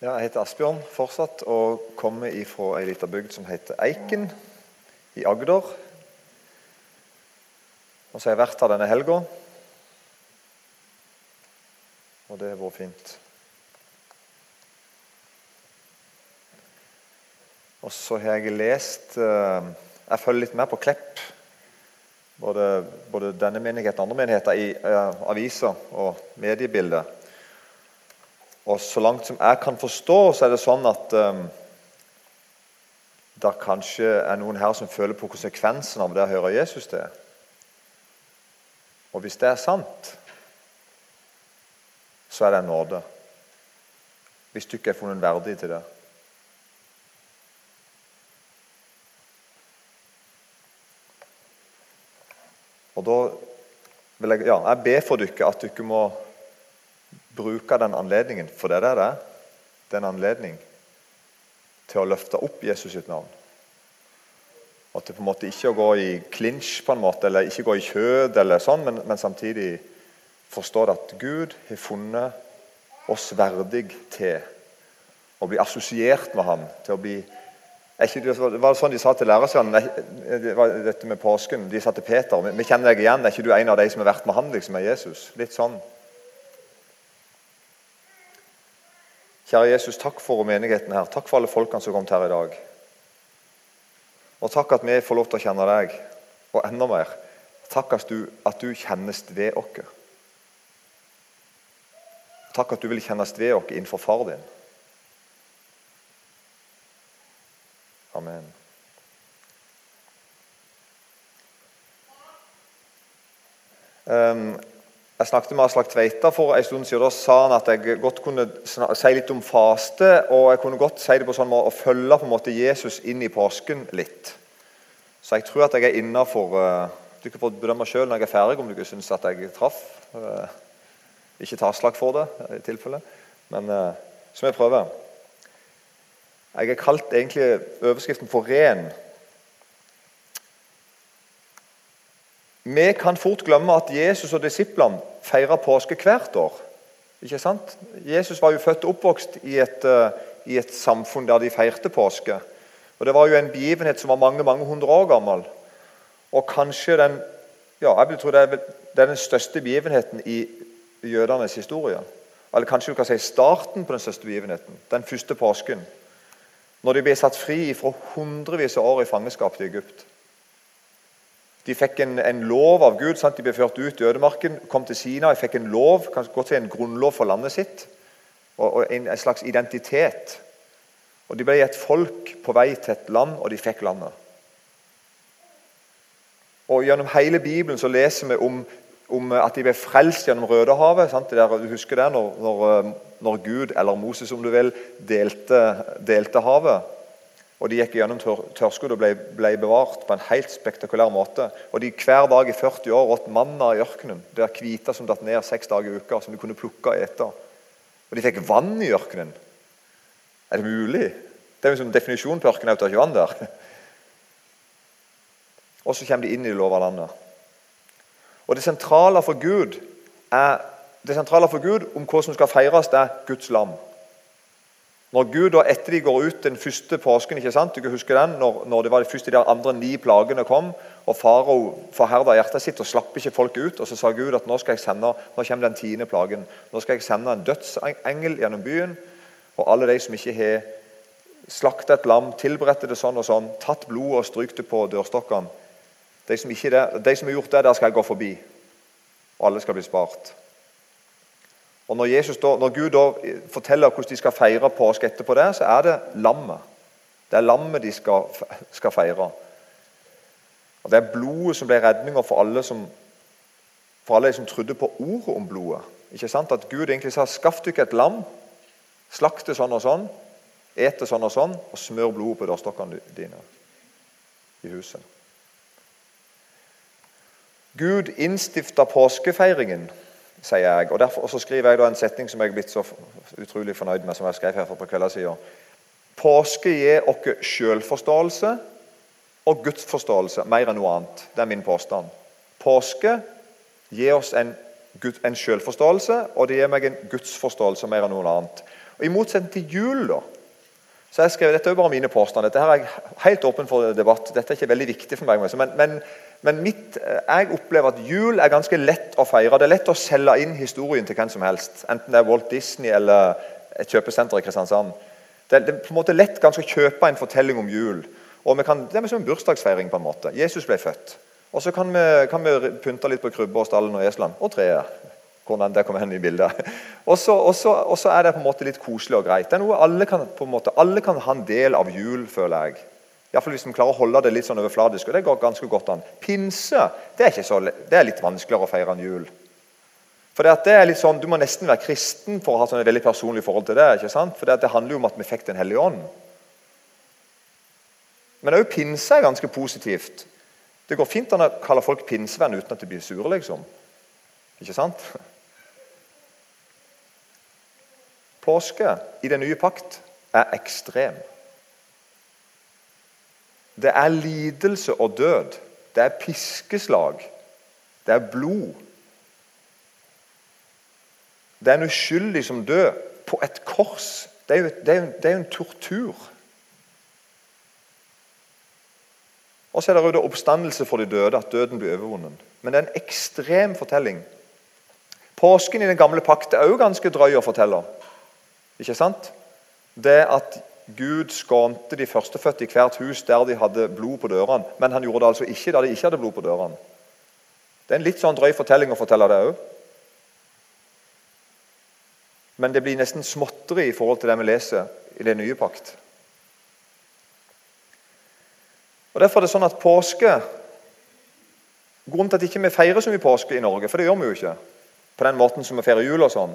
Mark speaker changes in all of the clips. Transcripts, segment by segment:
Speaker 1: Ja, jeg heter Asbjørn fortsatt og kommer fra ei lita bygd som heter Eiken i Agder. Og så har jeg vært her denne helga, og det har vært fint. Og så har jeg lest eh, Jeg følger litt mer på Klepp. Både, både denne menigheten og andre menigheter i eh, aviser og mediebilder. Og så langt som jeg kan forstå, så er det sånn at um, det kanskje er noen her som føler på konsekvensen av det å høre Jesus til. Og hvis det er sant, så er det en nåde. Hvis du ikke er funnet verdig til det. Og da vil jeg, ja, jeg ber for dere at dere må bruke den anledningen, for det er det. Det er en anledning til å løfte opp Jesus sitt navn. At det på en måte ikke å gå i klinsj, på en måte, eller ikke gå i kjød, eller sånn, men, men samtidig forstå at Gud har funnet oss verdig til å bli assosiert med ham, til å bli det var sånn de sa til lærerne det var dette med påsken. De sa til Peter vi kjenner deg igjen. Er ikke du en av de som har vært med han, liksom, med Jesus? Litt sånn. Kjære Jesus, takk for menigheten her. Takk for alle folkene som kom til her i dag. Og takk at vi får lov til å kjenne deg, og enda mer takk at du, at du kjennes ved oss. Takk at du vil kjennes ved oss innenfor far din. Amen. Um, jeg snakket med Aslak Tveita for en stund siden. Da sa han at jeg godt kunne si litt om faste. Og jeg kunne godt si det på sånn måte å følge på en måte Jesus inn i påsken litt. Så jeg tror at jeg er innafor uh, Du kan få bedømme sjøl når jeg er ferdig, om du ikke syns at jeg traff. Uh, ikke ta slag for det, i tilfelle. Men så må jeg prøve. Jeg har kalt egentlig overskriften for 'ren'. Vi kan fort glemme at Jesus og disiplene feirer påske hvert år. Ikke sant? Jesus var jo født og oppvokst i et, uh, i et, samfunn der de feirte påske. Og Det var jo en begivenhet som var mange mange hundre år gammel. Og kanskje den ja, jeg vil tro det er, det er den største begivenheten i jødenes historie. Eller kanskje du kan si starten på den største begivenheten. Den første påsken. Når de ble satt fri fra hundrevis av år i fangenskap til Egypt. De fikk en, en, lov av Gud. Sant? De ble ført ut i ødemarken, kom til Sina. De fikk en lov, kanskje godt en grunnlov for landet sitt. Og, og en, en, slags identitet. Og De ble et folk på vei til et land, og de fikk landet. Og Gjennom hele Bibelen så leser vi om, om at de ble frelst gjennom Rødehavet. Sant? Der, du husker det når, når, når, Gud, eller Moses om du vil, delte, delte havet. Og De gikk gjennom tør tørskudd og ble, ble, bevart på en helt spektakulær måte. Og de Hver dag i 40 år åt manna i ørkenen. Det er hvite som datt ned seks dager i uka, som de kunne plukke og ete. Og de fikk vann i ørkenen. Er det mulig? Det er jo en sånn definisjon på ørkenen det er ikke vann der. Og så kommer de inn i det lova landet. Og Det sentrale for Gud er det sentrale for Gud om hva som skal feires, det er Guds lam. Når Gud og etter de går ut den første påsken ikke sant? Du kan huske den, når, når det var de første de andre ni plagene kom, og farao forherda hjertet sitt og slapp ikke folk ut, og så sa Gud at nå skal jeg sende, nå kommer den tiende plagen. Nå skal jeg sende en dødsengel gjennom byen, og alle de som ikke har slakta et lam, tilberedte det sånn og sånn, tatt blodet og strykt det på dørstokkene de de som har gjort det, der skal jeg gå forbi. Og alle skal bli spart. Og Når, Jesus når Gud da forteller hvordan de skal feire påske etterpå der, så er det lammet. Det er lammet de skal, skal feire. Og Det er blodet som ble redninga for alle som for alle de som trodde på ordet om blodet. Ikke sant? At Gud egentlig sa 'Skaff dere et lam, slakt det sånn og sånn, et det sånn og sånn, og smør blodet på dørstokkene dine i huset'. Gud innstifta påskefeiringen sier jeg. Og Derfor så skriver jeg da en setning som jeg er blitt så utrolig fornøyd med. som jeg skrev her for på kveldssida. Påske gir oss selvforståelse og gudsforståelse mer enn noe annet. Det er min påstand. Påske gir oss en, en selvforståelse, og det gir meg en gudsforståelse mer enn noe annet. Og I motsetning til jul da, så jeg skrevet, Dette er jo bare mine påstander. Dette her er jeg helt åpen for debatt. Dette er ikke veldig viktig for meg. Men, men, men mitt, jeg opplever at jul er ganske lett å feire. Det er lett å selge inn historien til hvem som helst. Enten det er Walt Disney eller et kjøpesenter i Kristiansand. Det, det er på en måte lett ganske å kjøpe en fortelling om jul. Og kan, Det er som en bursdagsfeiring. på en måte. Jesus ble født. Og så kan vi, kan vi pynte litt på krybba og stallen og eslene. Og treet. Hvordan det kommer hen i bildet. Og så er det på en måte litt koselig og greit. Det er noe Alle kan, måte, alle kan ha en del av jul, føler jeg. Iallfall hvis vi klarer å holde det litt sånn overfladisk. og det går ganske godt an. Pinse det er, så, det er litt vanskeligere å feire enn jul. For det, er litt sånn, Du må nesten være kristen for å ha sånn et veldig personlig forhold til det. ikke sant? For det handler jo om at vi fikk Den hellige ånd. Men òg pinse er ganske positivt. Det går fint an å kalle folk pinsevenn uten at de blir sure, liksom. Ikke sant? Påske i den nye pakt er ekstrem. Det er lidelse og død. Det er piskeslag. Det er blod. Det er en uskyldig som dør på et kors. Det er jo, det er jo, det er jo en tortur. Og så er det oppstandelse for de døde, at døden blir overvunnet. Men det er en ekstrem fortelling. Påsken i den gamle pakt er også ganske drøy å fortelle. Ikke sant? Det at Gud skånte de førstefødte i hvert hus der de hadde blod på dørene. Men han gjorde det altså ikke der de ikke hadde blod på dørene. Det er en litt sånn drøy fortelling å fortelle det òg. Men det blir nesten småtteri i forhold til det vi leser i den nye pakt. Og Derfor er det sånn at påske Grunnen til at ikke vi ikke feirer så mye påske i Norge, for det gjør vi jo ikke på den måten som vi feirer jul og sånn.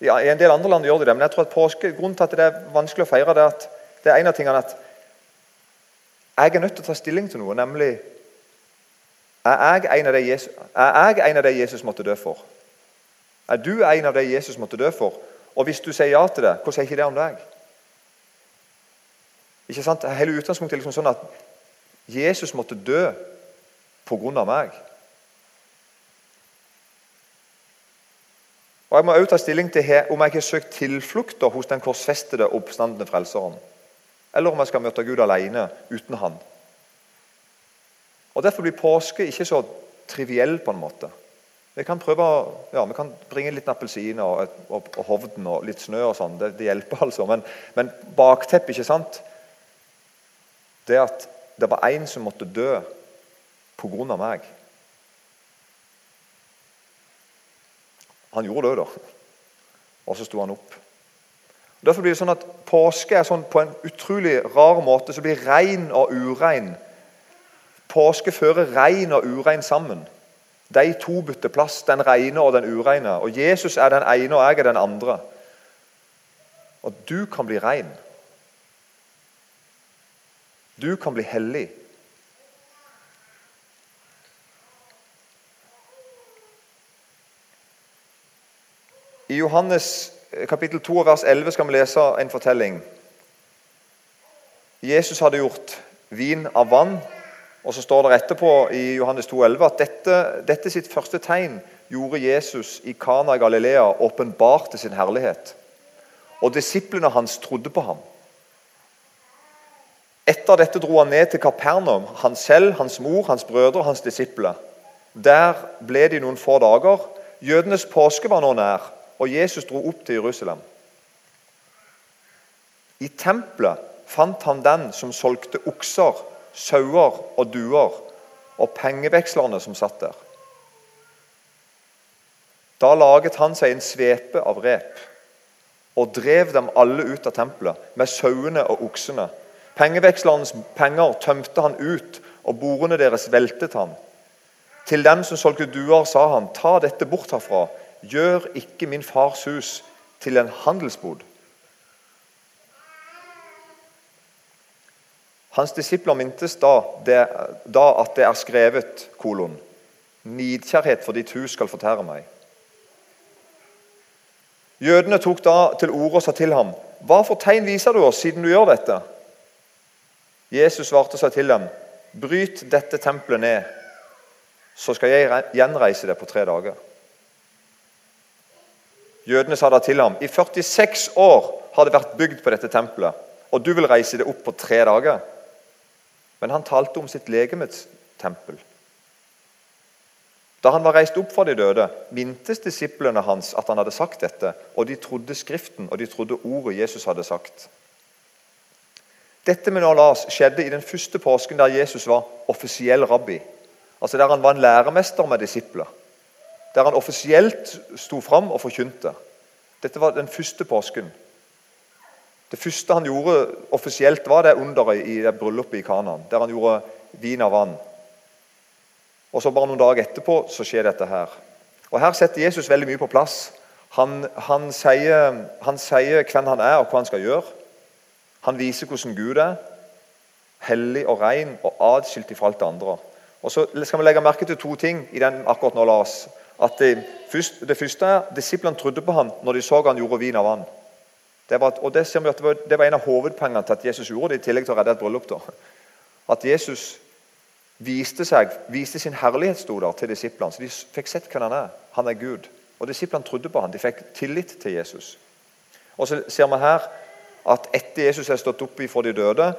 Speaker 1: I en del andre land gjør de det, men jeg tror at påske, grunnen til at det er vanskelig å feire, det er at det er en av tingene at jeg er nødt til å ta stilling til noe, nemlig er jeg en av det Jesus, er av det Jesus måtte dø for? Er du en av det Jesus måtte dø for? Og hvis du sier ja til det, hvordan sier ikke det om deg? Ikke sant? Hele utgangspunktet er liksom sånn at Jesus måtte dø pga. meg. Og Jeg må også ta stilling til om jeg har søkt tilflukt hos den korsfestede, oppstandende frelseren. Eller om jeg skal møte Gud alene uten Han. Og Derfor blir påske ikke så triviell på en måte. Vi kan prøve, ja, vi kan bringe litt appelsiner og, og, og, hovden og litt snø. og sånn, det, det, hjelper altså. Men, men bakteppet, ikke sant? Det at det var én som måtte dø pga. meg. Han gjorde det, da. Og så sto han opp. Derfor blir det sånn at Påske er sånn på en utrolig rar måte så blir rein og urein. Påske fører rein og urein sammen. De to bytter plass, den rene og den ureine. Og Jesus er den ene, og jeg er den andre. Og du kan bli rein. Du kan bli hellig. I Johannes eh, kapittel 2 vers 11 skal vi lese en fortelling. Jesus hadde gjort vin av vann. Og så står det etterpå i Johannes 2, 11 at dette, dette sitt første tegn gjorde Jesus i Kana i Galilea, åpenbarte sin herlighet. Og disiplene hans trodde på ham. Etter dette dro han ned til Kapernaum, han selv, hans mor, hans brødre og hans disipler. Der ble de noen få dager. Jødenes påske var nå nær, og Jesus dro opp til Jerusalem. I tempelet fant han den som solgte okser, sauer og duer, og pengevekslerne som satt der. Da laget han seg en svepe av rep og drev dem alle ut av tempelet med sauene og oksene Pengevekslernes penger tømte han ut, og bordene deres veltet han. Til dem som solgte duer, sa han, ta dette bort herfra. Gjør ikke min fars hus til en handelsbod. Hans disipler mintes da, det, da at det er skrevet kolon, nidkjærhet for ditt hus skal fortære meg. Jødene tok da til orde og sa til ham, hva for tegn viser du oss siden du gjør dette? Jesus svarte seg til dem, 'Bryt dette tempelet ned, så skal jeg gjenreise det på tre dager.' Jødene sa da til ham, 'I 46 år har det vært bygd på dette tempelet, og du vil reise det opp på tre dager. Men han talte om sitt legemets tempel. Da han var reist opp fra de døde, mintes disiplene hans at han hadde sagt dette, og de trodde Skriften, og de trodde ordet Jesus hadde sagt. Dette med Lars skjedde i den første påsken der Jesus var offisiell rabbi. Altså Der han var en læremester med disipler. Der han offisielt sto fram og forkynte. Dette var den første påsken. Det første han gjorde offisielt, var det underet i det bryllupet i Kanaan. Der han gjorde vin av vann. Og så Bare noen dager etterpå så skjer dette her. Og Her setter Jesus veldig mye på plass. Han, han, sier, han sier hvem han er, og hva han skal gjøre. Han viser hvordan Gud er. Hellig og ren og atskilt fra alt det andre. Og så skal vi legge merke til to ting i den akkurat nå, Lars. At det, først, det første Disiplene trodde på ham når de så han gjorde vin av vann. Det var, og det, ser vi at det var, det var en av hovedpengene til at Jesus gjorde det, i tillegg til å redde et bryllup. da. At Jesus viste, seg, viste sin herlighet sto der til disiplene. Så de fikk sett hvem han er. Han er Gud. Og Disiplene trodde på ham. De fikk tillit til Jesus. Og så ser vi her at etter Jesus er stått opp fra de døde,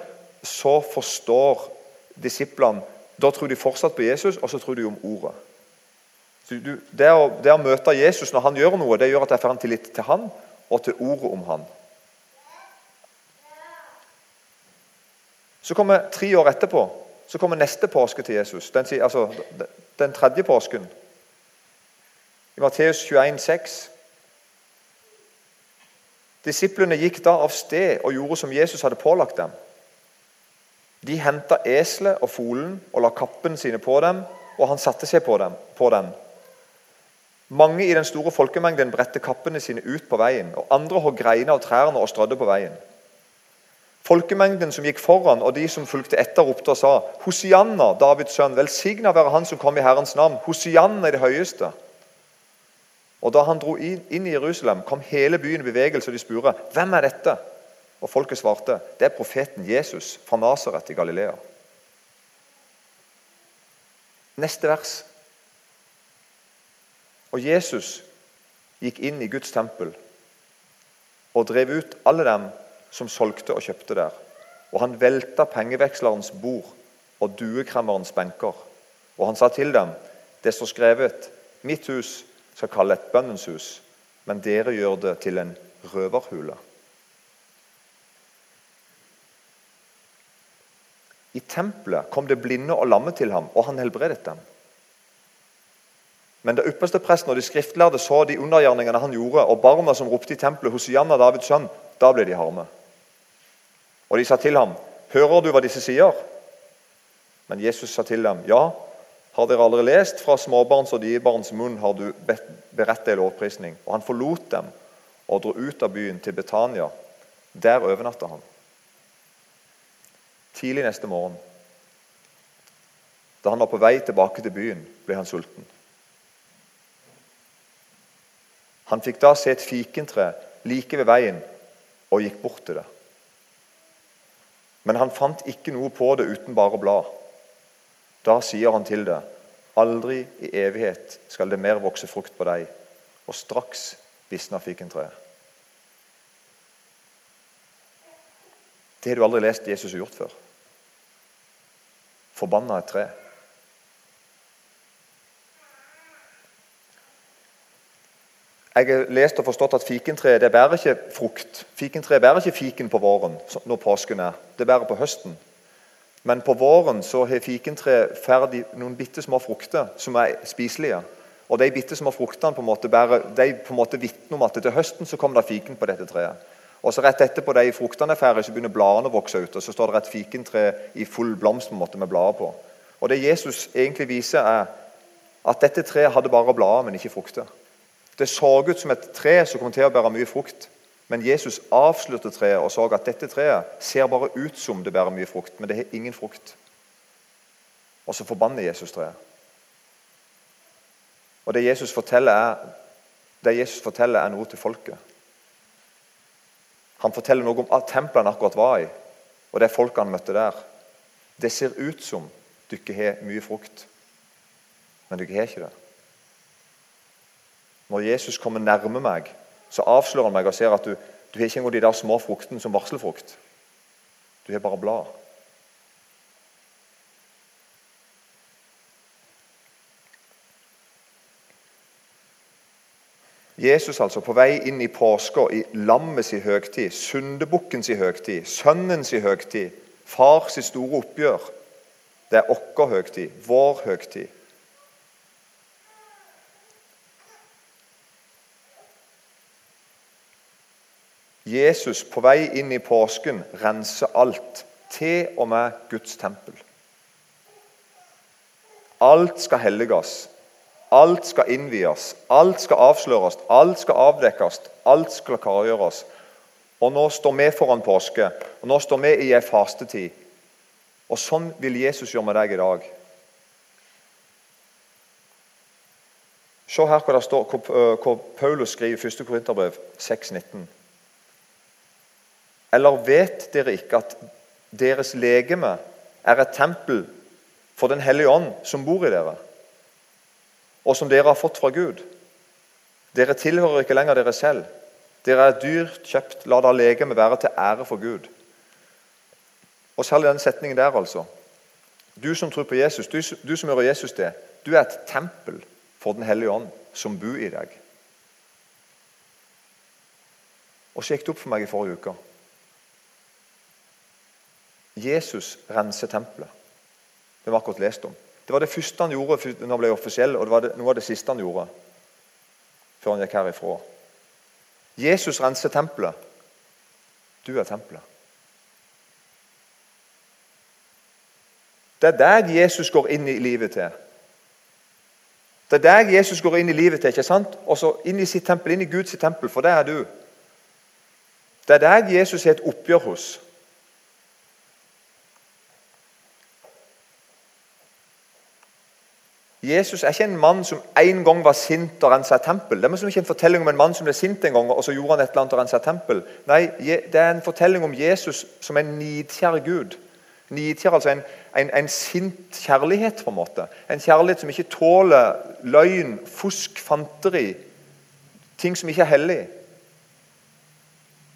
Speaker 1: så forstår disiplene Da tror de fortsatt på Jesus, og så tror de om ordet. Du, det, å, det, å, møte Jesus når han gjør noe, det gjør at jeg får en tillit til han og til ordet om han. Så kommer tre år etterpå så kommer neste påske til Jesus. Den, altså, den tredje påsken. I Matteus 21, 6. Disiplene gikk da av sted og gjorde som Jesus hadde pålagt dem. De henta eselet og folen og la kappene sine på dem, og han satte seg på, dem, på den. Mange i den store folkemengden bredte kappene sine ut på veien, og andre hogg greiner av trærne og strødde på veien. Folkemengden som gikk foran, og de som fulgte etter, ropte og sa:" Hosianna, Davids sønn, velsigna være Han som kom i Herrens navn. Hosianna i det høyeste. Og Da han dro inn i Jerusalem, kom hele byen i bevegelse, og de spurte hvem er dette? Og folket svarte det er profeten Jesus fra Nasaret i Galilea. Neste vers. Og Jesus gikk inn i Guds tempel og drev ut alle dem som solgte og kjøpte der. Og han velta pengevekslerens bord og duekremmerens benker. Og han sa til dem, det står skrevet, mitt hus skal kalle et bønnens hus, men dere gjør det til en røverhule. I tempelet kom det blinde og lamme til ham, og han helbredet dem. Men da ypperste presten og de skriftlærde så de undergjerningene han gjorde, og barna som ropte i tempelet hos Janna Davids sønn, da ble de harme. Og de sa til ham, 'Hører du hva disse sier?' Men Jesus sa til dem, 'Ja, har dere aldri lest fra småbarns og diebarns munn har du beredt deg lovprisning?' Og han forlot dem og dro ut av byen til Betania. Der overnatta han. Tidlig neste morgen, da han var på vei tilbake til byen, ble han sulten. Han fikk da se et fikentre like ved veien og gikk bort til det. Men han fant ikke noe på det uten bare blad. Da sier han til det, aldri i evighet skal det mer vokse frukt på deg. Og straks visna fikentreet. Det har du aldri lest Jesus gjort før. Forbanna et tre. Jeg har lest og forstått at fikentreet det bærer ikke frukt. Fikentreet bærer ikke fiken på våren når påsken er. Det bærer på høsten. Men på våren så har fikentreet ferdig noen bitte små frukter som er spiselige. Og De bitte små fruktene på en måte bærer, de på en måte vitner om at til høsten så kommer det fiken på dette treet. Og så Rett etterpå de fruktene er ferdige, så begynner bladene å vokse ut. og Så står det et fikentre i full blomst på en måte med blader på. Og Det Jesus egentlig viser, er at dette treet hadde bare blader, men ikke frukter. Det så ut som et tre som kom til å bære mye frukt. Men Jesus avslørte treet og så at dette treet ser bare ut som det bærer mye frukt, men det har ingen frukt. Og så forbanner Jesus treet. Og det Jesus forteller, er, det Jesus forteller, er noe til folket. Han forteller noe om at han akkurat var i, og det folket han møtte der. Det ser ut som dere har mye frukt, men dere har ikke det. Når Jesus kommer nærme meg, så avslører han meg og ser at du, Du har ikke engang de der små fruktene som varselfrukt. Du har bare blad. Jesus altså på vei inn i påska, i lammets høgtid, syndebukkens høgtid, sønnens høgtid, fars store oppgjør. Det er vår høgtid, vår høgtid. Jesus på vei inn i påsken renser alt, til og med Guds tempel. Alt skal helliges. Alt skal innvies, alt skal avsløres, alt skal avdekkes, alt skal klargjøres. Og nå står vi foran påske, og nå står vi i ei fastetid. Og sånn vil Jesus gjøre med deg i dag. Se her hva det står, hva Paulus skriver i 1. Korinterbrev 6,19. Eller vet dere ikke at deres legeme er et tempel for Den hellige ånd som bor i dere? og som dere har fått fra Gud. Dere tilhører ikke lenger dere selv. Dere er dyrt kjøpt. La da legemet være til ære for Gud. Og Særlig den setningen der, altså. Du som tror på Jesus, du, du som hører Jesus til, du er et tempel for Den hellige ånd som bor i deg. Og så gikk det opp for meg i forrige uke. Jesus renser tempelet. Det var akkurat lest om. Det var det første han gjorde når han ble offisiell, og det var det, noe av det siste han gjorde før han gikk herifra. Jesus renser tempelet. Du er tempelet. Det er deg Jesus går inn i livet til. Det er deg Jesus går inn i livet til, ikke sant? Og så inn i sitt tempel, inn i Guds tempel, for det er du. Det er deg Jesus har et oppgjør hos. Jesus er ikke en mann som en gang var sint og rensa et tempel. Det er ikke en fortelling om en mann som ble sint en gang og så gjorde han et eller annet og rensa et tempel. Nei, Det er en fortelling om Jesus som en nidkjær Gud. Nidkjær, altså en, en, en, sint kjærlighet, på en måte. En kjærlighet som ikke tåler løgn, fusk, fanteri. Ting som ikke er hellig.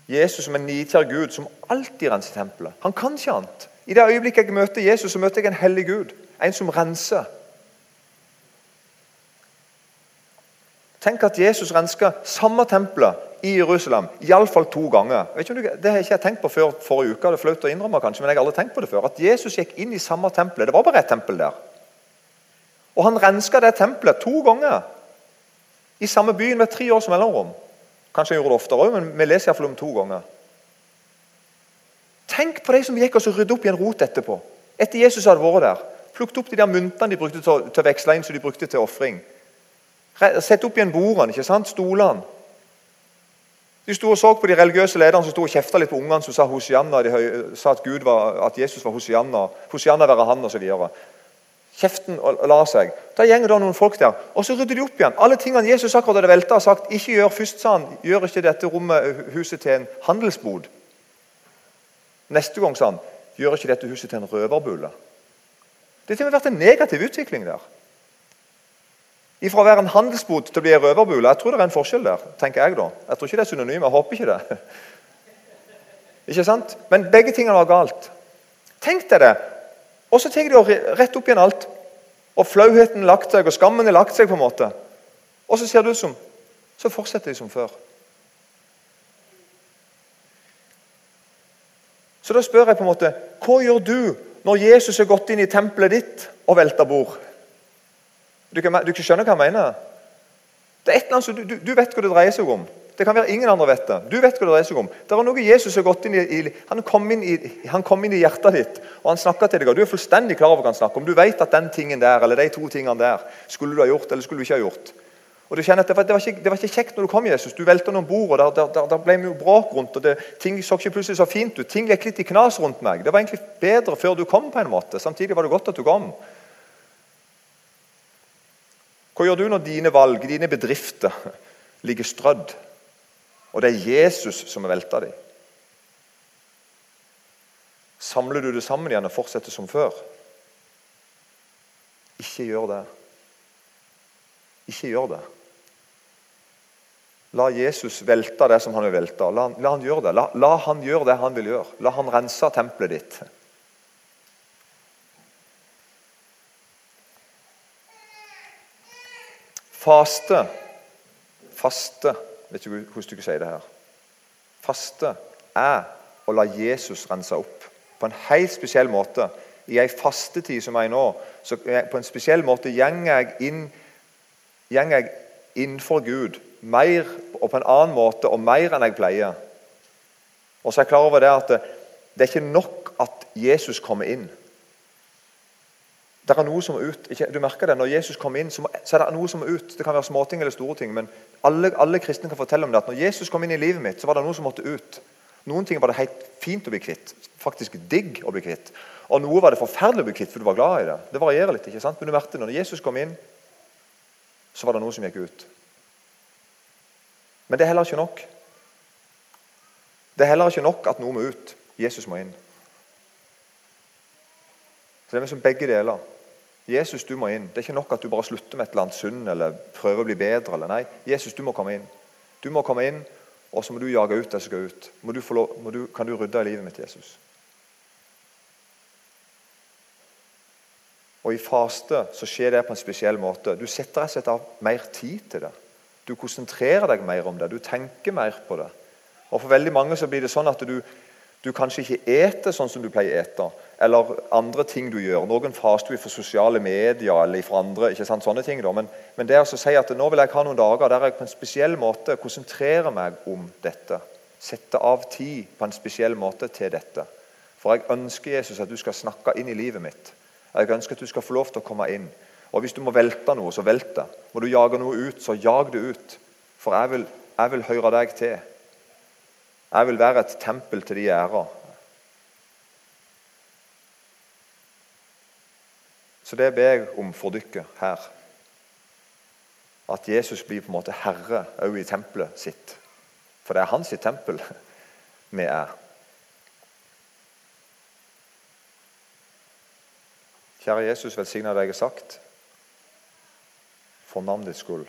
Speaker 1: Jesus som en nidkjær Gud som alltid renser tempelet. Han kan ikke annet. I det øyeblikket jeg møter Jesus, så møter jeg en hellig Gud. En som renser. Tenk at Jesus renska samme tempelet i Jerusalem iallfall to ganger. Ikke, det har jeg ikke tenkt på før forrige uke. det er flaut å innrømme kanskje, men jeg har aldri tenkt på det før. At Jesus gikk inn i samme tempelet. Det var bare ett tempel der. Og han renska det tempelet to ganger. I samme byen med tre års mellomrom. Kanskje han gjorde det oftere òg, men vi leser iallfall om to ganger. Tenk på de som gikk og rydde opp i en rot etterpå. Etter Jesus hadde vært der. Plukket opp de der myntene de brukte til, til å veksle inn som de brukte til ofring. Sett opp igjen bordene, ikke sant? stolene. De sto og så på de religiøse lederne som sto og kjefta litt på ungene som sa Hosianna, de sa at, var, at Jesus var Hosianna, Hosianna være han osv. Kjeften la seg. Da gjenger det noen folk der, og så rydder de opp igjen. Alle tingene Jesus akkurat hadde velta, har sagt ikke gjør først, sa han, gjør ikke dette rommet, huset til en handelsbod. Neste gang sa han gjør ikke dette huset til en røverbule. Det har og vært en negativ utvikling der. Fra å være en handelsbod til å bli en røverbule. Jeg tror det er en forskjell der. tenker Jeg da. Jeg tror ikke det er synonym. Jeg håper ikke det. Ikke sant? Men begge tingene var galt. Tenk deg det. Og så tar de rett opp igjen alt. Og flauheten lagt seg, og skammen er lagt seg. på en måte. Og så ser det ut som Så fortsetter de som før. Så da spør jeg på en måte Hva gjør du når Jesus har gått inn i tempelet ditt og velta bord? Du, kan, du skjønner hva jeg mener? Det er et eller annet, du, du, vet hva det dreier seg om. Det kan være ingen andre vet det. Du vet hva det dreier seg om. Det er noe Jesus har gått inn i, han, kom inn i han kom inn i hjertet ditt og han snakka til deg. Du er fullstendig klar over hva han snakker om. Du vet at den tingen der, eller de to tingene der skulle du ha gjort eller skulle du ikke ha gjort. Og du kjenner at Det var, det var, ikke, det var ikke, kjekt når du kom, Jesus. Du velta noen bord, og der, der, der ble mye bråk rundt. og det, Ting så ikke plutselig så fint ut. Ting gikk litt i knas rundt meg. Det var egentlig bedre før du kom. på en måte. Samtidig var det godt at du kom. Hva gjør du når dine valg, dine bedrifter, ligger strødd, og det er Jesus som har velta dem? Samler du det sammen igjen og fortsetter som før? Ikke gjør det. Ikke gjør det. La Jesus velte det som han vil velte. La, la han gjøre det. La, la, han gjøre det han vil gjøre. La han rense tempelet ditt. Faste Faste Vet ikke hvordan du ikke sier det her. Faste er å la Jesus rense opp på en helt spesiell måte. I ei fastetid som jeg er nå, så på en spesiell måte går jeg inn jeg innenfor Gud mer og på en annen måte og mer enn jeg pleier. Og så er jeg klar over det at det, det er ikke nok at Jesus kommer inn. Det er noe som må ut. Du merker det, Når Jesus kommer inn, så, er det noe som må ut. Det kan være småting eller store ting. Men alle, alle, kristne kan fortelle om det at når Jesus kom inn i livet mitt, så var det noe som måtte ut. Noen ting var det helt fint å bli kvitt. Faktisk digg å bli kvitt. Og noe var det forferdelig å bli kvitt, for du var glad i det. Det varierer litt. ikke sant? Men du merket når Jesus kom inn, så var det noe som gikk ut. Men det er heller ikke nok. Det er heller ikke nok at noe må ut. Jesus må inn. Så Det er liksom begge deler. Jesus, du må inn. Det er ikke nok at du bare slutter med et eller annet synd eller prøver å bli bedre. eller Nei, Jesus, du må komme inn. Du må komme inn, og så må du jage ut det som skal ut. Du lov, du, kan du rydde i livet mitt, Jesus? Og I faste så skjer det på en spesiell måte. Du setter rett og av mer tid til det. Du konsentrerer deg mer om det. Du tenker mer på det. Og For veldig mange så blir det sånn at du, du kanskje ikke eter sånn som du pleier å ete eller andre ting du gjør. Noen faster for sosiale medier eller for andre. ikke sant, sånne ting da. Men, men det å si at nå vil jeg ha noen dager der jeg på en spesiell måte konsentrerer meg om dette. Sette av tid på en spesiell måte til dette. For jeg ønsker Jesus at du skal snakke inn i livet mitt. Jeg ønsker at du skal få lov til å komme inn. Og Hvis du må velte noe, så velt det. Må du jage noe ut, så jag det ut. For jeg vil, jeg vil høre deg til. Jeg vil være et tempel til de ærer. Så det ber jeg om for dere her. At Jesus blir på en måte herre òg i tempelet sitt. For det er hans tempel vi er. Kjære Jesus, velsigna det jeg sagt, for navnets skyld.